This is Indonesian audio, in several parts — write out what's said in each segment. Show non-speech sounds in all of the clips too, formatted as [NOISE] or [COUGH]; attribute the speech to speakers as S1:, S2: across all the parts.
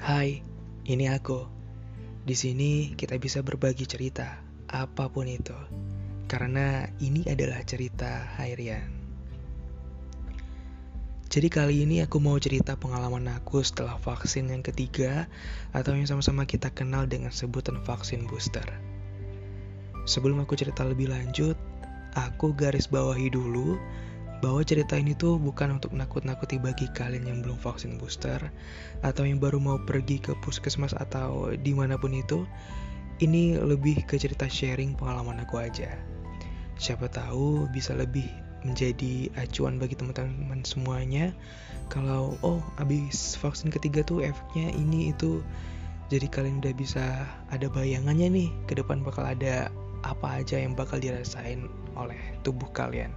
S1: Hai, ini aku. Di sini kita bisa berbagi cerita, apa pun itu. Karena ini adalah cerita Hairian. Jadi kali ini aku mau cerita pengalaman aku setelah vaksin yang ketiga atau yang sama-sama kita kenal dengan sebutan vaksin booster. Sebelum aku cerita lebih lanjut, aku garis bawahi dulu bahwa cerita ini tuh bukan untuk nakut-nakuti bagi kalian yang belum vaksin booster atau yang baru mau pergi ke puskesmas atau di mana pun itu. Ini lebih ke cerita sharing pengalaman aku aja. Siapa tahu bisa lebih menjadi acuan bagi teman-teman semuanya kalau oh abis vaksin ketiga tuh efeknya ini itu jadi kalian udah bisa ada bayangannya nih ke depan bakal ada apa aja yang bakal dirasain oleh tubuh kalian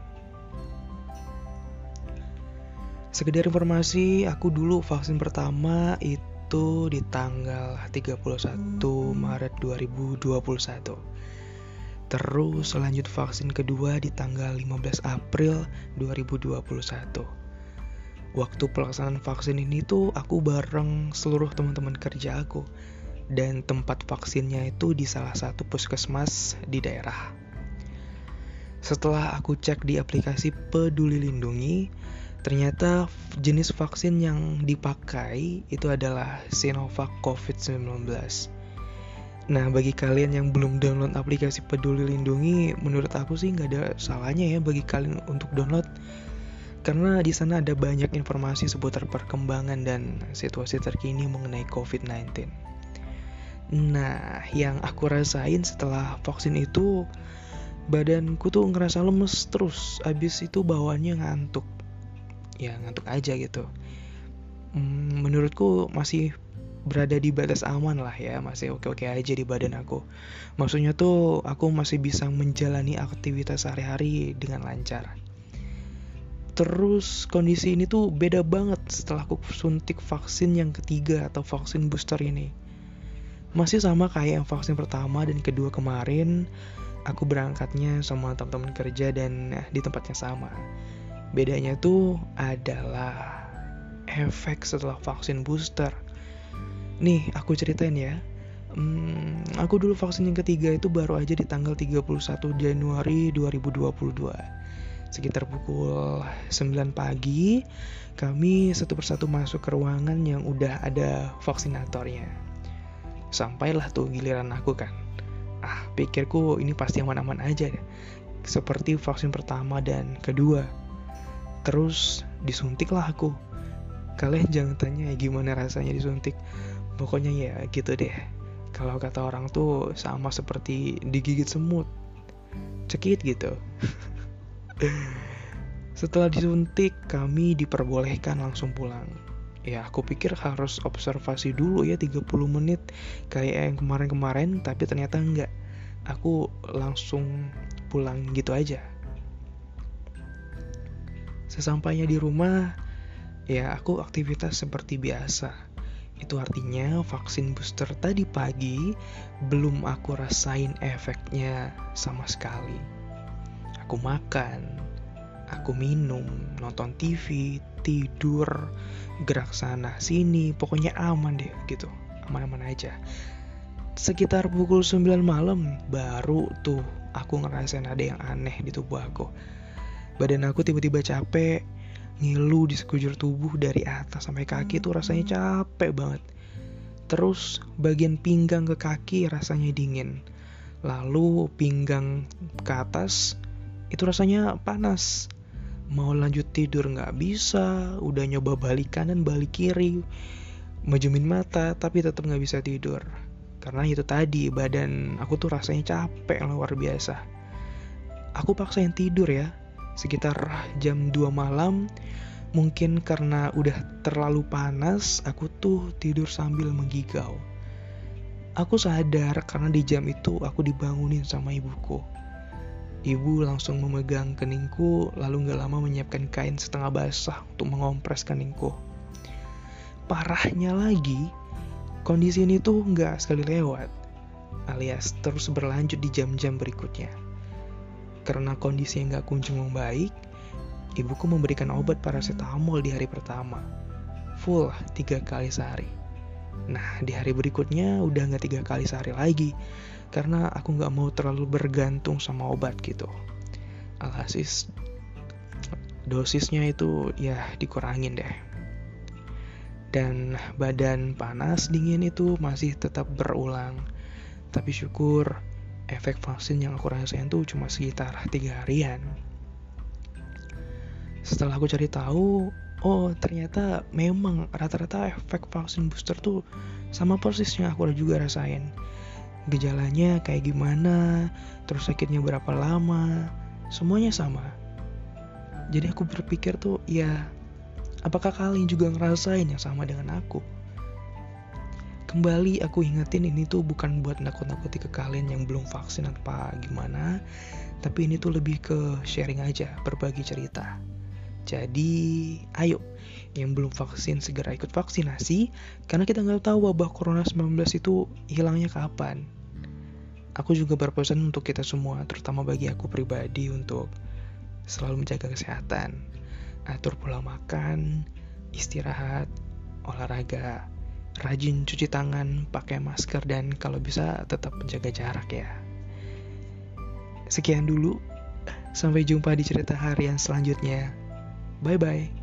S1: sekedar informasi aku dulu vaksin pertama itu di tanggal 31 Maret 2021 Terus lanjut vaksin kedua di tanggal 15 April 2021. Waktu pelaksanaan vaksin ini tuh aku bareng seluruh teman-teman kerja aku dan tempat vaksinnya itu di salah satu puskesmas di daerah. Setelah aku cek di aplikasi Peduli Lindungi, ternyata jenis vaksin yang dipakai itu adalah Sinovac COVID-19 Nah, bagi kalian yang belum download aplikasi Peduli Lindungi, menurut aku sih nggak ada salahnya ya bagi kalian untuk download. Karena di sana ada banyak informasi seputar perkembangan dan situasi terkini mengenai COVID-19. Nah, yang aku rasain setelah vaksin itu, badanku tuh ngerasa lemes terus. Abis itu bawaannya ngantuk. Ya, ngantuk aja gitu. Hmm, menurutku masih berada di batas aman lah ya masih oke-oke aja di badan aku. Maksudnya tuh aku masih bisa menjalani aktivitas sehari-hari dengan lancar. Terus kondisi ini tuh beda banget setelah aku suntik vaksin yang ketiga atau vaksin booster ini. Masih sama kayak yang vaksin pertama dan kedua kemarin aku berangkatnya sama teman-teman kerja dan di tempatnya sama bedanya tuh adalah efek setelah vaksin booster Nih, aku ceritain ya. Hmm, aku dulu vaksin yang ketiga itu baru aja di tanggal 31 Januari 2022. Sekitar pukul 9 pagi, kami satu persatu masuk ke ruangan yang udah ada vaksinatornya. Sampailah tuh giliran aku kan. Ah, pikirku ini pasti aman-aman aja. Seperti vaksin pertama dan kedua. Terus disuntiklah aku. Kalian jangan tanya gimana rasanya disuntik. Pokoknya ya gitu deh. Kalau kata orang tuh sama seperti digigit semut. Cekit gitu. [LAUGHS] Setelah disuntik kami diperbolehkan langsung pulang. Ya aku pikir harus observasi dulu ya 30 menit. Kayak yang kemarin-kemarin tapi ternyata enggak. Aku langsung pulang gitu aja sesampainya di rumah ya aku aktivitas seperti biasa itu artinya vaksin booster tadi pagi belum aku rasain efeknya sama sekali. Aku makan, aku minum, nonton TV, tidur, gerak sana sini, pokoknya aman deh gitu. Aman-aman aja. Sekitar pukul 9 malam baru tuh aku ngerasain ada yang aneh di tubuh aku. Badan aku tiba-tiba capek, ngilu di sekujur tubuh dari atas sampai kaki tuh rasanya capek banget. Terus bagian pinggang ke kaki rasanya dingin. Lalu pinggang ke atas itu rasanya panas. Mau lanjut tidur nggak bisa, udah nyoba balik kanan balik kiri, majumin mata tapi tetap nggak bisa tidur. Karena itu tadi badan aku tuh rasanya capek luar biasa. Aku paksain tidur ya, sekitar jam 2 malam. Mungkin karena udah terlalu panas aku tuh tidur sambil menggigau. Aku sadar karena di jam itu aku dibangunin sama ibuku. Ibu langsung memegang keningku lalu gak lama menyiapkan kain setengah basah untuk mengompres keningku. Parahnya lagi kondisi ini tuh gak sekali lewat alias terus berlanjut di jam-jam berikutnya karena kondisi yang gak kunjung membaik, ibuku memberikan obat paracetamol di hari pertama. Full tiga kali sehari. Nah, di hari berikutnya udah nggak tiga kali sehari lagi, karena aku nggak mau terlalu bergantung sama obat gitu. Alhasil dosisnya itu ya dikurangin deh. Dan badan panas dingin itu masih tetap berulang. Tapi syukur efek vaksin yang aku rasain tuh cuma sekitar tiga harian. Setelah aku cari tahu, oh ternyata memang rata-rata efek vaksin booster tuh sama persis yang aku juga rasain. Gejalanya kayak gimana, terus sakitnya berapa lama, semuanya sama. Jadi aku berpikir tuh, ya apakah kalian juga ngerasain yang sama dengan aku? Kembali aku ingetin ini tuh bukan buat nakut-nakuti ke kalian yang belum vaksin apa gimana, tapi ini tuh lebih ke sharing aja, berbagi cerita. Jadi, ayo yang belum vaksin segera ikut vaksinasi karena kita nggak tahu wabah corona 19 itu hilangnya kapan. Aku juga berpesan untuk kita semua, terutama bagi aku pribadi untuk selalu menjaga kesehatan, atur pola makan, istirahat, olahraga, rajin cuci tangan, pakai masker, dan kalau bisa tetap menjaga jarak ya. Sekian dulu, sampai jumpa di cerita harian selanjutnya. Bye bye.